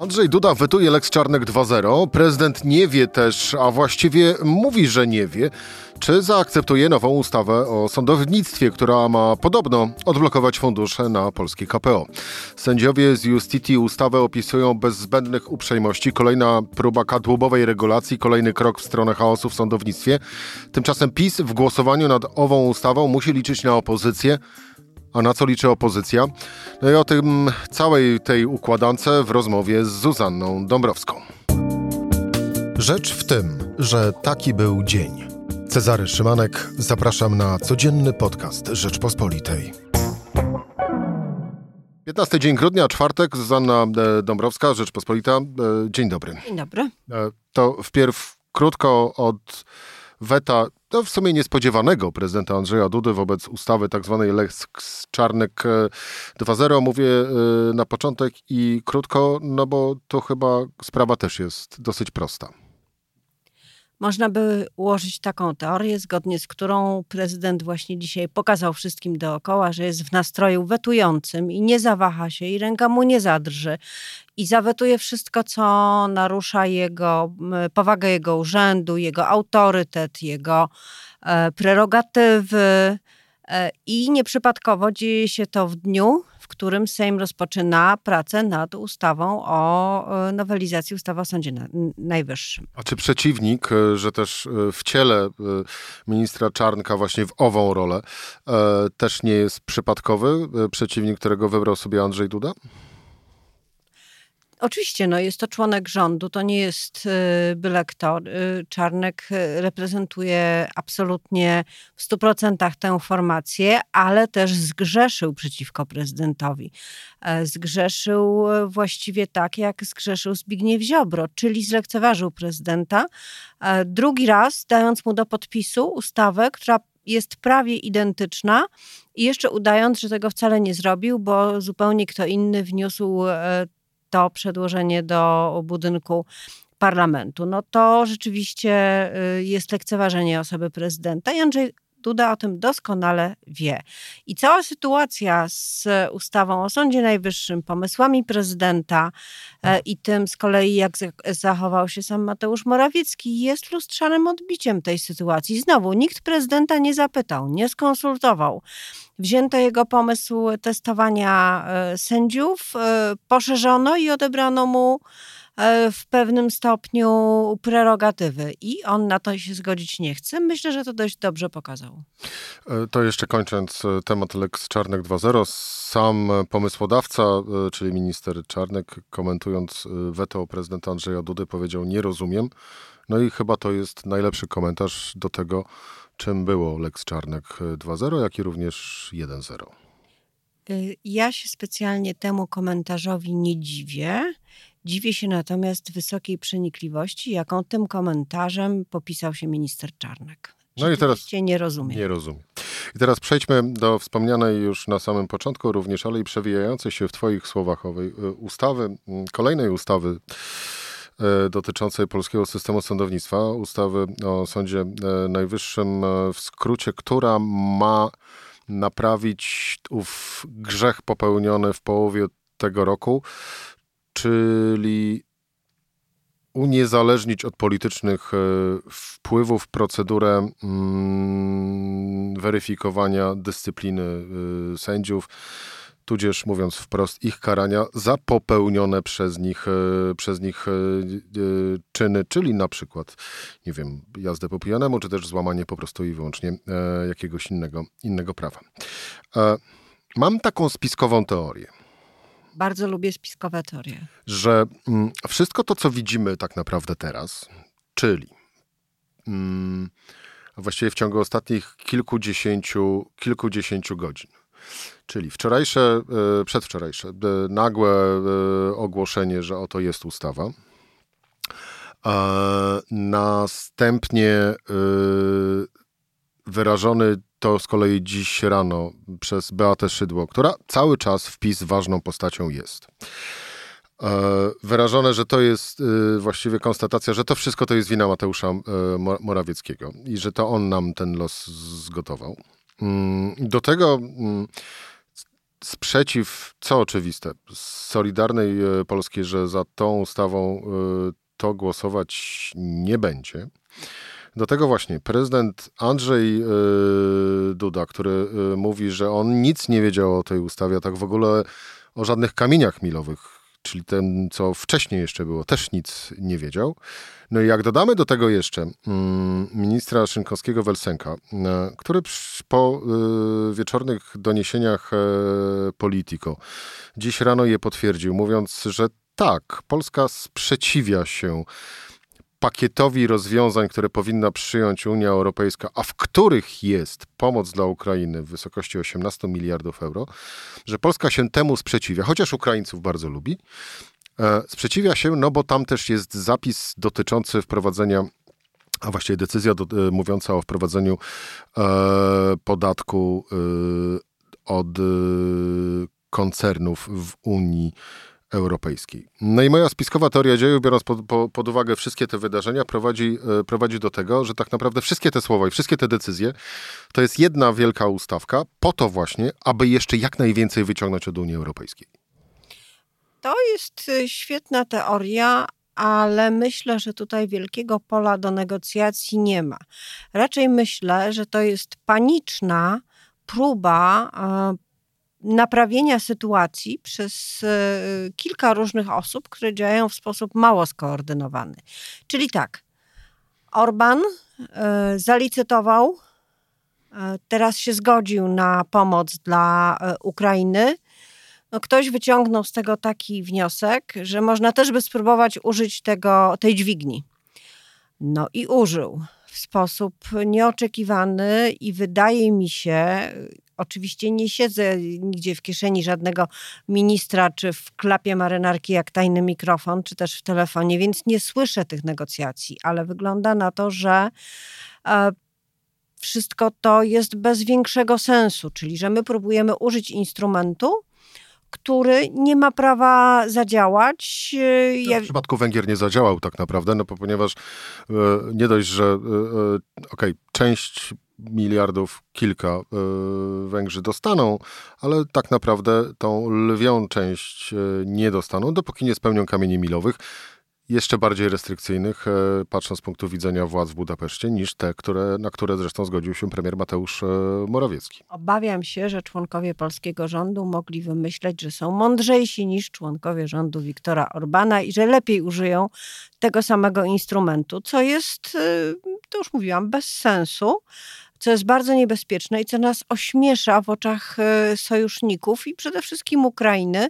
Andrzej Duda wetuje Lex Czarnek 2.0. Prezydent nie wie też, a właściwie mówi, że nie wie, czy zaakceptuje nową ustawę o sądownictwie, która ma podobno odblokować fundusze na polskie KPO. Sędziowie z Justiti ustawę opisują bez zbędnych uprzejmości. Kolejna próba kadłubowej regulacji, kolejny krok w stronę chaosu w sądownictwie. Tymczasem PiS w głosowaniu nad ową ustawą musi liczyć na opozycję. A na co liczy opozycja? No i o tym całej tej układance w rozmowie z Zuzanną Dąbrowską. Rzecz w tym, że taki był dzień. Cezary Szymanek, zapraszam na codzienny podcast Rzeczpospolitej. 15 dzień grudnia, czwartek, Zuzanna e, Dąbrowska, Rzeczpospolita. E, dzień dobry. Dzień dobry. E, to wpierw krótko od weta, to w sumie niespodziewanego prezydenta Andrzeja Dudy wobec ustawy tzw. Tak Lex Czarnek 2.0. E, Mówię e, na początek i krótko, no bo to chyba sprawa też jest dosyć prosta. Można by ułożyć taką teorię, zgodnie z którą prezydent właśnie dzisiaj pokazał wszystkim dookoła, że jest w nastroju wetującym i nie zawaha się i ręka mu nie zadrży i zawetuje wszystko, co narusza jego powagę jego urzędu, jego autorytet, jego e, prerogatywy. E, I nieprzypadkowo dzieje się to w dniu, w którym Sejm rozpoczyna pracę nad ustawą o e, nowelizacji ustawy o Sądzie Najwyższym. A czy przeciwnik, e, że też w ciele ministra Czarnka właśnie w ową rolę też nie jest przypadkowy przeciwnik, którego wybrał sobie Andrzej Duda? Oczywiście, no jest to członek rządu, to nie jest y, byle kto. Y, Czarnek y, reprezentuje absolutnie w 100% tę formację, ale też zgrzeszył przeciwko prezydentowi. E, zgrzeszył właściwie tak, jak zgrzeszył Zbigniew Ziobro, czyli zlekceważył prezydenta. E, drugi raz dając mu do podpisu ustawę, która jest prawie identyczna i jeszcze udając, że tego wcale nie zrobił, bo zupełnie kto inny wniósł e, to przedłożenie do budynku parlamentu. No to rzeczywiście y, jest lekceważenie osoby prezydenta i Andrzej Duda o tym doskonale wie. I cała sytuacja z ustawą o Sądzie Najwyższym, pomysłami prezydenta e, i tym z kolei, jak zachował się sam Mateusz Morawiecki, jest lustrzanym odbiciem tej sytuacji. Znowu, nikt prezydenta nie zapytał, nie skonsultował. Wzięto jego pomysł testowania e, sędziów, e, poszerzono i odebrano mu w pewnym stopniu prerogatywy i on na to się zgodzić nie chce. Myślę, że to dość dobrze pokazał. E, to jeszcze kończąc e, temat Lex Czarnek 2.0, sam pomysłodawca, czyli minister Czarnek, komentując weto prezydenta Andrzeja Dudy, powiedział: Nie rozumiem. No i chyba to jest najlepszy komentarz do tego, czym było Lex Czarnek 2.0, jak i również 1.0. Ja się specjalnie temu komentarzowi nie dziwię. Dziwię się natomiast wysokiej przenikliwości, jaką tym komentarzem popisał się minister Czarnek. No i teraz nie rozumiem. Nie rozumiem. I teraz przejdźmy do wspomnianej już na samym początku również, ale i przewijającej się w Twoich słowach owej y, ustawy, kolejnej ustawy y, dotyczącej polskiego systemu sądownictwa, ustawy o Sądzie y, Najwyższym, w skrócie, która ma naprawić ów grzech popełniony w połowie tego roku, czyli uniezależnić od politycznych e, wpływów procedurę mm, weryfikowania dyscypliny e, sędziów, tudzież mówiąc wprost, ich karania za popełnione przez nich, e, przez nich czyny, czyli na przykład, nie wiem, jazdę po pijanemu, czy też złamanie po prostu i wyłącznie jakiegoś innego, innego prawa. Mam taką spiskową teorię bardzo lubię spiskowe teorie. Że mm, wszystko to, co widzimy tak naprawdę teraz, czyli mm, właściwie w ciągu ostatnich kilkudziesięciu, kilkudziesięciu godzin, czyli wczorajsze, y, przedwczorajsze, y, nagłe y, ogłoszenie, że oto jest ustawa. Następnie wyrażony to z kolei dziś rano przez Beatę Szydło, która cały czas wpis ważną postacią jest. E, wyrażone, że to jest e, właściwie konstatacja, że to wszystko to jest wina Mateusza e, Morawieckiego i że to on nam ten los zgotował. Mm, do tego mm, sprzeciw, co oczywiste, z Solidarnej Polskiej, że za tą ustawą to głosować nie będzie. Do tego właśnie prezydent Andrzej Duda, który mówi, że on nic nie wiedział o tej ustawie, a tak w ogóle o żadnych kamieniach milowych, czyli ten, co wcześniej jeszcze było, też nic nie wiedział. No i jak dodamy do tego jeszcze mm, ministra Szynkowskiego-Welsenka, e, który po e, wieczornych doniesieniach e, Politico dziś rano je potwierdził, mówiąc, że tak, Polska sprzeciwia się pakietowi rozwiązań, które powinna przyjąć Unia Europejska, a w których jest pomoc dla Ukrainy w wysokości 18 miliardów euro, że Polska się temu sprzeciwia, chociaż Ukraińców bardzo lubi. E, sprzeciwia się, no bo tam też jest zapis dotyczący wprowadzenia a właściwie decyzja do, e, mówiąca o wprowadzeniu e, podatku e, od e, koncernów w Unii Europejskiej. No i moja spiskowa teoria dziejów, biorąc pod, po, pod uwagę wszystkie te wydarzenia, prowadzi, e, prowadzi do tego, że tak naprawdę wszystkie te słowa i wszystkie te decyzje to jest jedna wielka ustawka po to właśnie, aby jeszcze jak najwięcej wyciągnąć od Unii Europejskiej. To jest e, świetna teoria, ale myślę, że tutaj wielkiego pola do negocjacji nie ma. Raczej myślę, że to jest paniczna próba e, naprawienia sytuacji przez e, kilka różnych osób, które działają w sposób mało skoordynowany. Czyli tak, Orban e, zalicytował, e, teraz się zgodził na pomoc dla Ukrainy. No ktoś wyciągnął z tego taki wniosek, że można też by spróbować użyć tego, tej dźwigni. No i użył w sposób nieoczekiwany i wydaje mi się, Oczywiście nie siedzę nigdzie w kieszeni żadnego ministra, czy w klapie marynarki jak tajny mikrofon, czy też w telefonie, więc nie słyszę tych negocjacji, ale wygląda na to, że e, wszystko to jest bez większego sensu, czyli że my próbujemy użyć instrumentu, który nie ma prawa zadziałać. No, w przypadku Węgier nie zadziałał tak naprawdę, no ponieważ e, nie dość, że e, okej, okay, część miliardów kilka e, Węgrzy dostaną, ale tak naprawdę tą lwią część e, nie dostaną, dopóki nie spełnią kamieni milowych jeszcze bardziej restrykcyjnych, e, patrząc z punktu widzenia władz w Budapeszcie, niż te, które, na które zresztą zgodził się premier Mateusz Morawiecki. Obawiam się, że członkowie polskiego rządu mogli wymyśleć, że są mądrzejsi niż członkowie rządu Viktora Orbana i że lepiej użyją tego samego instrumentu, co jest, to już mówiłam, bez sensu co jest bardzo niebezpieczne i co nas ośmiesza w oczach e, sojuszników i przede wszystkim Ukrainy,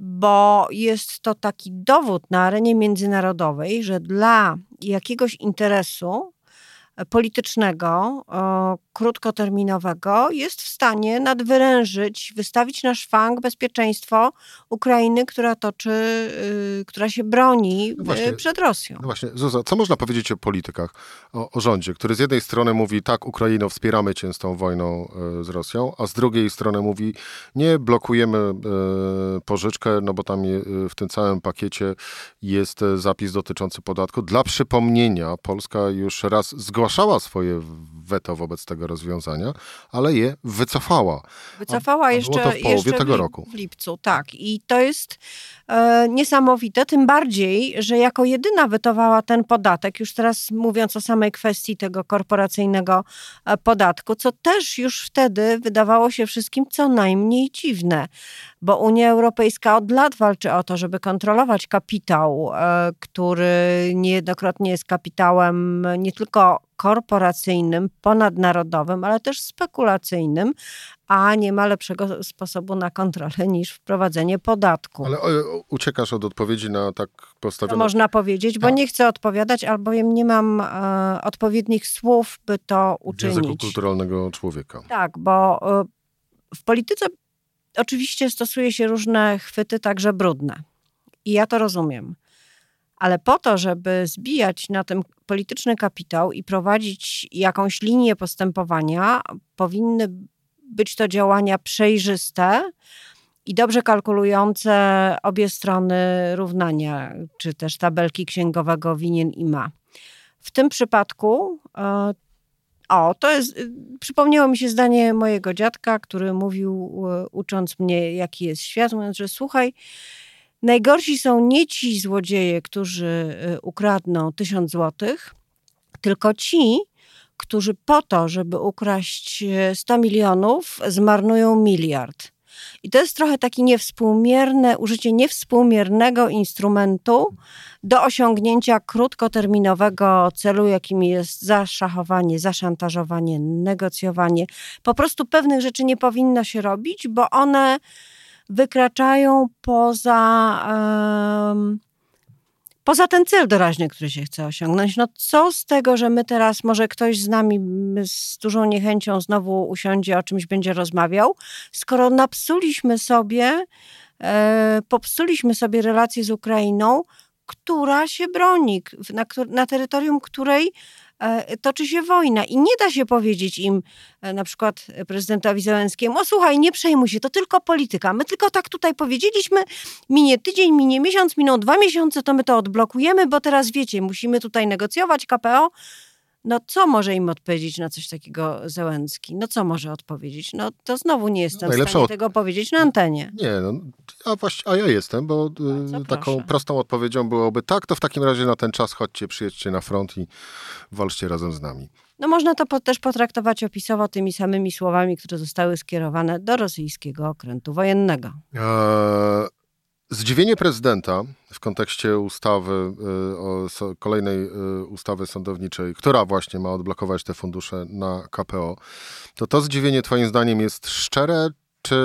bo jest to taki dowód na arenie międzynarodowej, że dla jakiegoś interesu politycznego, krótkoterminowego, jest w stanie nadwyrężyć, wystawić na szwank bezpieczeństwo Ukrainy, która toczy, y, która się broni no właśnie, przed Rosją. No właśnie, Zuza, co można powiedzieć o politykach, o, o, rządzie, który z jednej strony mówi, tak, Ukraino, wspieramy cię z tą wojną y, z Rosją, a z drugiej strony mówi, nie, blokujemy y, pożyczkę, no bo tam w tym całym pakiecie jest zapis dotyczący podatku. Dla przypomnienia, Polska już raz zgłaszała zgłaszała swoje weto wobec tego rozwiązania, ale je wycofała. Wycofała a, a jeszcze, to w połowie jeszcze tego roku. W lipcu, tak. I to jest e, niesamowite, tym bardziej, że jako jedyna wytowała ten podatek, już teraz mówiąc o samej kwestii tego korporacyjnego e, podatku, co też już wtedy wydawało się wszystkim co najmniej dziwne, bo Unia Europejska od lat walczy o to, żeby kontrolować kapitał, e, który niejednokrotnie jest kapitałem nie tylko korporacyjnym, ponadnarodowym, ale też spekulacyjnym, a nie ma lepszego sposobu na kontrolę niż wprowadzenie podatku. Ale uciekasz od odpowiedzi na tak postawione... To można powiedzieć, bo tak. nie chcę odpowiadać, albowiem nie mam e, odpowiednich słów, by to uczynić. Języku kulturalnego człowieka. Tak, bo e, w polityce oczywiście stosuje się różne chwyty, także brudne. I ja to rozumiem ale po to, żeby zbijać na tym polityczny kapitał i prowadzić jakąś linię postępowania, powinny być to działania przejrzyste i dobrze kalkulujące obie strony równania, czy też tabelki księgowego winien i ma. W tym przypadku e, o, to jest, y, przypomniało mi się zdanie mojego dziadka, który mówił, y, ucząc mnie, jaki jest świat, mówiąc, że słuchaj, najgorsi są nie ci złodzieje, którzy y, ukradną tysiąc złotych, tylko ci, którzy po to, żeby ukraść 100 milionów, zmarnują miliard. I to jest trochę takie niewspółmierne, użycie niewspółmiernego instrumentu do osiągnięcia krótkoterminowego celu, jakim jest zaszachowanie, zaszantażowanie, negocjowanie. Po prostu pewnych rzeczy nie powinno się robić, bo one wykraczają poza. Um, poza ten cel doraźny, który się chce osiągnąć. No co z tego, że my teraz, może ktoś z nami z dużą niechęcią znowu usiądzie, o czymś będzie rozmawiał, skoro napsuliśmy sobie, e, popsuliśmy sobie relacje z Ukrainą, która się broni, na, na terytorium której toczy się wojna i nie da się powiedzieć im, e, na przykład prezydentowi Zełenskiemu, o słuchaj, nie przejmuj się, to tylko polityka. My tylko tak tutaj powiedzieliśmy, minie tydzień, minie miesiąc, miną dwa miesiące, to my to odblokujemy, bo teraz wiecie, musimy tutaj negocjować KPO, no co może im odpowiedzieć na coś takiego Zełenski? No co może odpowiedzieć? No to znowu nie jestem w stanie od... tego powiedzieć na antenie. Nie, no, a, właśnie, a ja jestem, bo y, taką prostą odpowiedzią byłoby tak, to w takim razie na ten czas chodźcie, przyjedźcie na front i walczcie razem z nami. No można to po, też potraktować opisowo tymi samymi słowami, które zostały skierowane do rosyjskiego okrętu wojennego. Eee, Zdziwienie prezydenta w kontekście ustawy, y, kolejnej y, ustawy sądowniczej, która właśnie ma odblokować te fundusze na KPO, to to zdziwienie twoim zdaniem jest szczere, czy,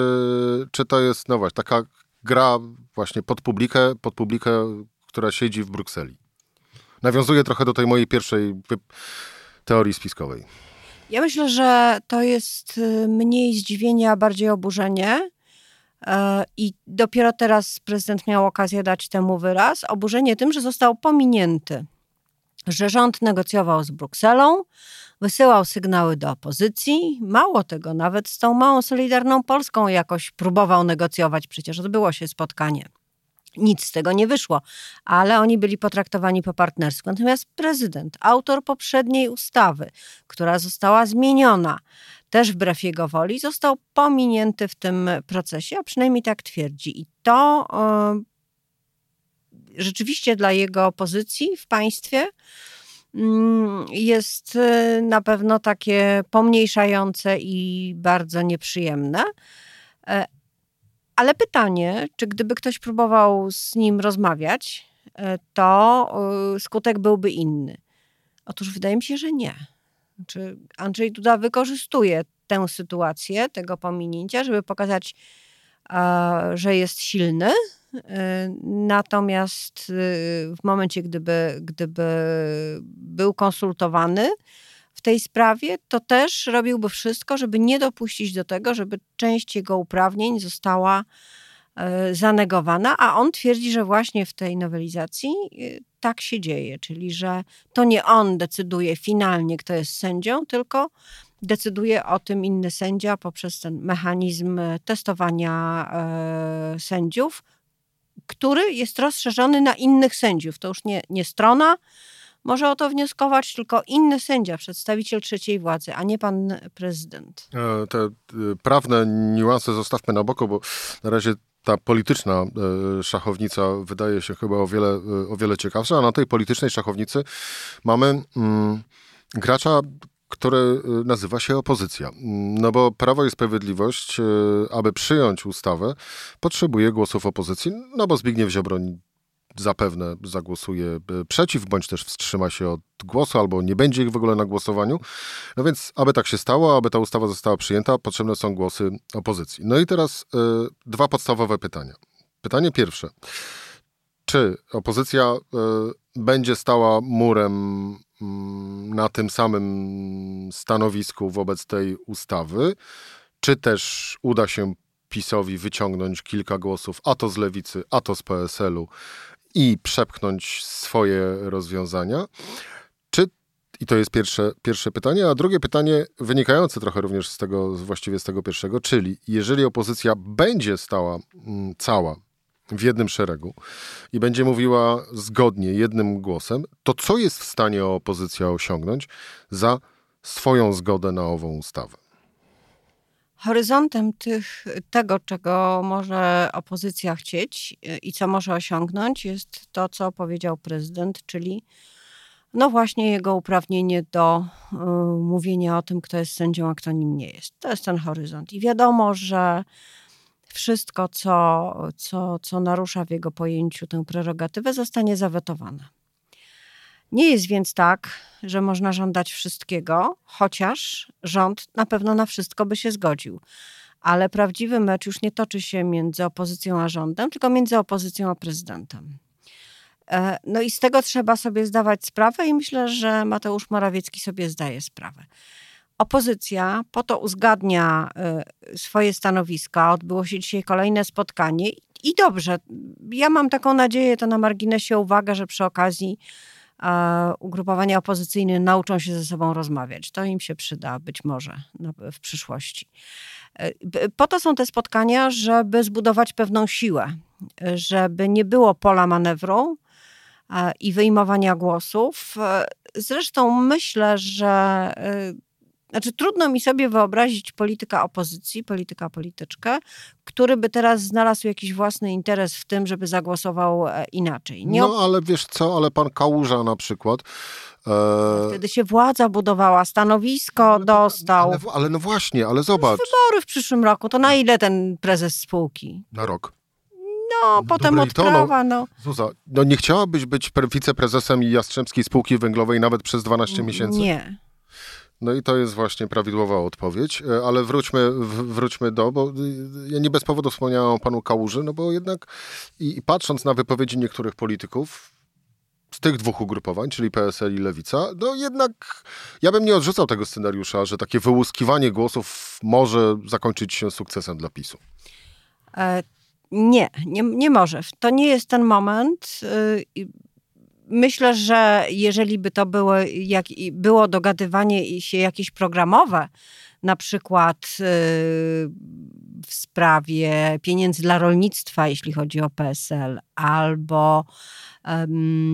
czy to jest, no właśnie, taka gra właśnie pod publikę, pod publikę, która siedzi w Brukseli? Nawiązuje trochę do tej mojej pierwszej teorii spiskowej. Ja myślę, że to jest y, mniej zdziwienie, a bardziej oburzenie I dopiero teraz prezydent miał okazję dać temu wyraz. Oburzenie tym, że został pominięty, że rząd negocjował z Brukselą, wysyłał sygnały do opozycji. Mało tego, nawet z tą małą Solidarną Polską jakoś próbował negocjować, przecież odbyło się spotkanie. Nic z tego nie wyszło, ale oni byli potraktowani po partnersku. Natomiast prezydent, autor poprzedniej ustawy, która została zmieniona, też wbrew jego woli, został pominięty w tym procesie, a przynajmniej tak twierdzi. I to y, rzeczywiście dla jego pozycji w państwie mm, jest y, na pewno takie pomniejszające i bardzo nieprzyjemne. E, ale pytanie, czy gdyby ktoś próbował z nim rozmawiać, e, to y, skutek byłby inny. Otóż wydaje mi się, że nie. Znaczy Andrzej Duda wykorzystuje tę sytuację, tego pominięcia, żeby pokazać, że jest silny. E, natomiast y, w momencie, gdyby, gdyby był konsultowany w tej sprawie, to też robiłby wszystko, żeby nie dopuścić do tego, żeby część jego uprawnień została e, zanegowana, a on twierdzi, że właśnie w tej nowelizacji y, tak się dzieje, czyli że to nie on decyduje finalnie, kto jest sędzią, tylko decyduje o tym inny sędzia poprzez ten mechanizm testowania e, sędziów, który jest rozszerzony na innych sędziów. To już nie, nie strona może o to wnioskować, tylko inny sędzia, przedstawiciel trzeciej władzy, a nie pan prezydent. E, te e, prawne niuanse zostawmy na boku, bo na razie ta polityczna e, szachownica wydaje się chyba o wiele, e, o wiele ciekawsza, a na tej politycznej szachownicy mamy mm, gracza, który e, nazywa się opozycja. Mm, no bo Prawo i Sprawiedliwość, aby przyjąć ustawę, potrzebuje głosów opozycji, no bo Zbigniew Ziobro zapewne zagłosuje e, przeciw, bądź też wstrzyma się od głosu, albo nie będzie ich w ogóle na głosowaniu. No więc, aby tak się stało, aby ta ustawa została przyjęta, potrzebne są głosy opozycji. No i teraz y, dwa podstawowe pytania. Pytanie pierwsze. Czy opozycja y, będzie stała murem y, na tym samym stanowisku wobec tej ustawy, czy też uda się PiSowi wyciągnąć kilka głosów, a to z lewicy, a to z PSL-u, i przepchnąć swoje rozwiązania? Czy i to jest pierwsze, pierwsze pytanie. A drugie pytanie, wynikające trochę również z tego, właściwie z tego pierwszego, czyli jeżeli opozycja będzie stała mm, cała w jednym szeregu i będzie mówiła zgodnie, jednym głosem, to co jest w stanie opozycja osiągnąć za swoją zgodę na ową ustawę? Horyzontem tych, tego, czego może opozycja chcieć y, i co może osiągnąć, jest to, co powiedział prezydent, czyli no właśnie jego uprawnienie do y, mówienia o tym, kto jest sędzią, a kto nim nie jest. To jest ten horyzont. I wiadomo, że wszystko, co, co, co narusza w jego pojęciu tę prerogatywę, zostanie zawetowane. Nie jest więc tak, że można żądać wszystkiego, chociaż rząd na pewno na wszystko by się zgodził. Ale prawdziwy mecz już nie toczy się między opozycją a rządem, tylko między opozycją a prezydentem. E, no i z tego trzeba sobie zdawać sprawę, i myślę, że Mateusz Morawiecki sobie zdaje sprawę. Opozycja po to uzgadnia e, swoje stanowiska. Odbyło się dzisiaj kolejne spotkanie i dobrze. Ja mam taką nadzieję, to na marginesie uwaga, że przy okazji ugrupowania opozycyjne nauczą się ze sobą rozmawiać. To im się przyda być może w przyszłości. E, po to są te spotkania, żeby zbudować pewną siłę, żeby nie było pola manewru i wyjmowania głosów. E, zresztą myślę, że e, znaczy, trudno mi sobie wyobrazić polityka opozycji, polityka polityczkę, który by teraz znalazł jakiś własny interes w tym, żeby zagłosował e, inaczej. Nie no, ale wiesz co, ale pan Kałuża na przykład. E... Wtedy się władza budowała, stanowisko ale, dostał. Ale, ale, no właśnie, ale zobacz. Wybory w przyszłym roku, to na ile ten prezes spółki? Na rok. No, no potem odprawa, no. Zuza, no nie chciałabyś być wiceprezesem Jastrzębskiej Spółki Węglowej nawet przez 12 miesięcy? Nie. No i to jest właśnie prawidłowa odpowiedź, e, ale wróćmy, wróćmy do, bo y, ja nie bez powodu wspomniałem o panu Kałuży, no bo jednak i, i patrząc na wypowiedzi niektórych polityków, z tych dwóch ugrupowań, czyli PSL i Lewica, no jednak ja bym nie odrzucał tego scenariusza, że takie wyłuskiwanie głosów może zakończyć się sukcesem dla PiSu. E, nie, nie, nie może. To nie jest ten moment. Y, myślę, że jeżeli by to było, jak, było dogadywanie się jakieś programowe, na przykład y, w sprawie pieniędzy dla rolnictwa, jeśli chodzi o PSL, albo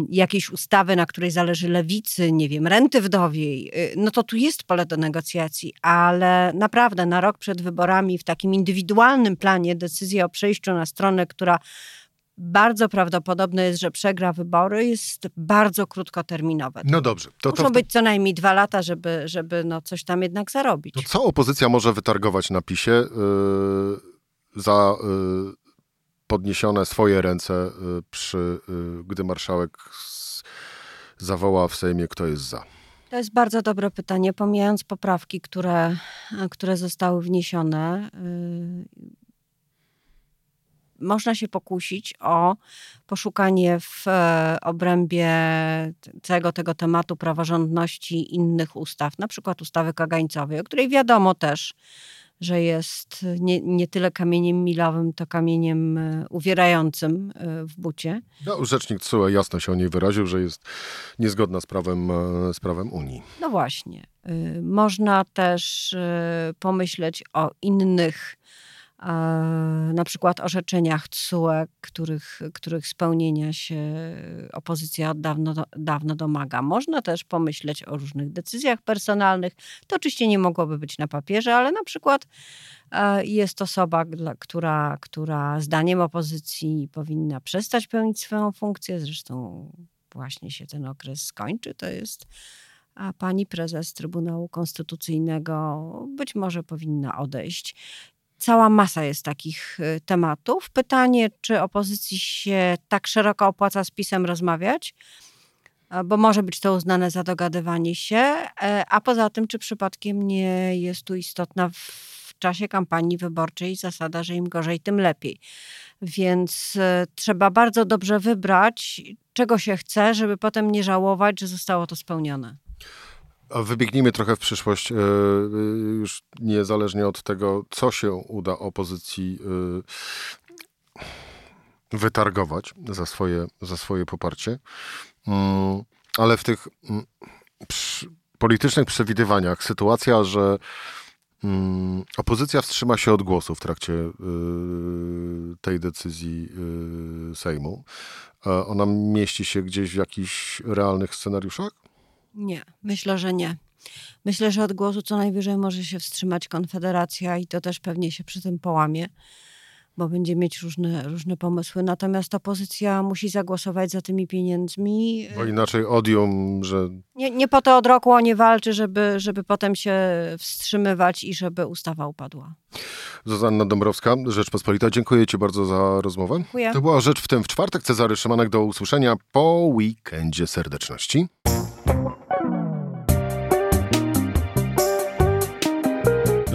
jakiejś ustawy, na której zależy lewicy, nie wiem, renty wdowiej, y, no to tu jest pole do negocjacji, ale naprawdę na rok przed wyborami w takim indywidualnym planie decyzja o przejściu na stronę, która bardzo prawdopodobne jest, że przegra wybory, jest bardzo krótkoterminowe. No dobrze. To, Muszą to... być co najmniej dwa lata, żeby, żeby no coś tam jednak zarobić. To co opozycja może wytargować na PiSie yy, za yy, podniesione swoje ręce, yy, przy, gdy marszałek zawoła w Sejmie, kto jest za? To jest bardzo dobre pytanie, pomijając poprawki, które, które zostały wniesione można się pokusić o poszukanie w e, obrębie całego tego tematu praworządności innych ustaw, na przykład ustawy kagańcowej, o której wiadomo też, że jest nie, nie tyle kamieniem milowym, to kamieniem e, uwierającym e, w bucie. No, rzecznik TSUE jasno się o niej wyraził, że jest niezgodna z prawem, z prawem Unii. No właśnie. Można też pomyśleć o innych na przykład orzeczeniach TSUE, których, których spełnienia się opozycja od dawno, dawno domaga. Można też pomyśleć o różnych decyzjach personalnych. To oczywiście nie mogłoby być na papierze, ale na przykład e, jest osoba, która, która zdaniem opozycji powinna przestać pełnić swoją funkcję. Zresztą właśnie się ten okres skończy. To jest a pani prezes Trybunału Konstytucyjnego być może powinna odejść. Cała masa jest takich y, tematów. Pytanie, czy opozycji się tak szeroko opłaca z PiSem rozmawiać, bo może być to uznane za dogadywanie się, e, a poza tym, czy przypadkiem nie jest tu istotna w czasie kampanii wyborczej zasada, że im gorzej, tym lepiej. Więc e, trzeba bardzo dobrze wybrać, czego się chce, żeby potem nie żałować, że zostało to spełnione. Wybiegnijmy trochę w przyszłość, e, e, już niezależnie od tego, co się uda opozycji e, wytargować za swoje, za swoje poparcie. Mm, ale w tych mm, politycznych przewidywaniach sytuacja, że mm, opozycja wstrzyma się od głosu w trakcie tej decyzji Sejmu, ona mieści się gdzieś w jakichś realnych scenariuszach? Nie, myślę, że nie. Myślę, że od głosu co najwyżej może się wstrzymać Konfederacja i to też pewnie się przy tym połamie bo będzie mieć różne, różne pomysły. Natomiast opozycja musi zagłosować za tymi pieniędzmi. Bo inaczej odium, że... Nie, nie po to od roku o nie walczy, żeby, żeby potem się wstrzymywać i żeby ustawa upadła. Zuzanna Dąbrowska, Rzeczpospolita. Dziękuję Ci bardzo za rozmowę. Dziękuję. To była Rzecz w tym w czwartek. Cezary Szymanek do usłyszenia po weekendzie serdeczności.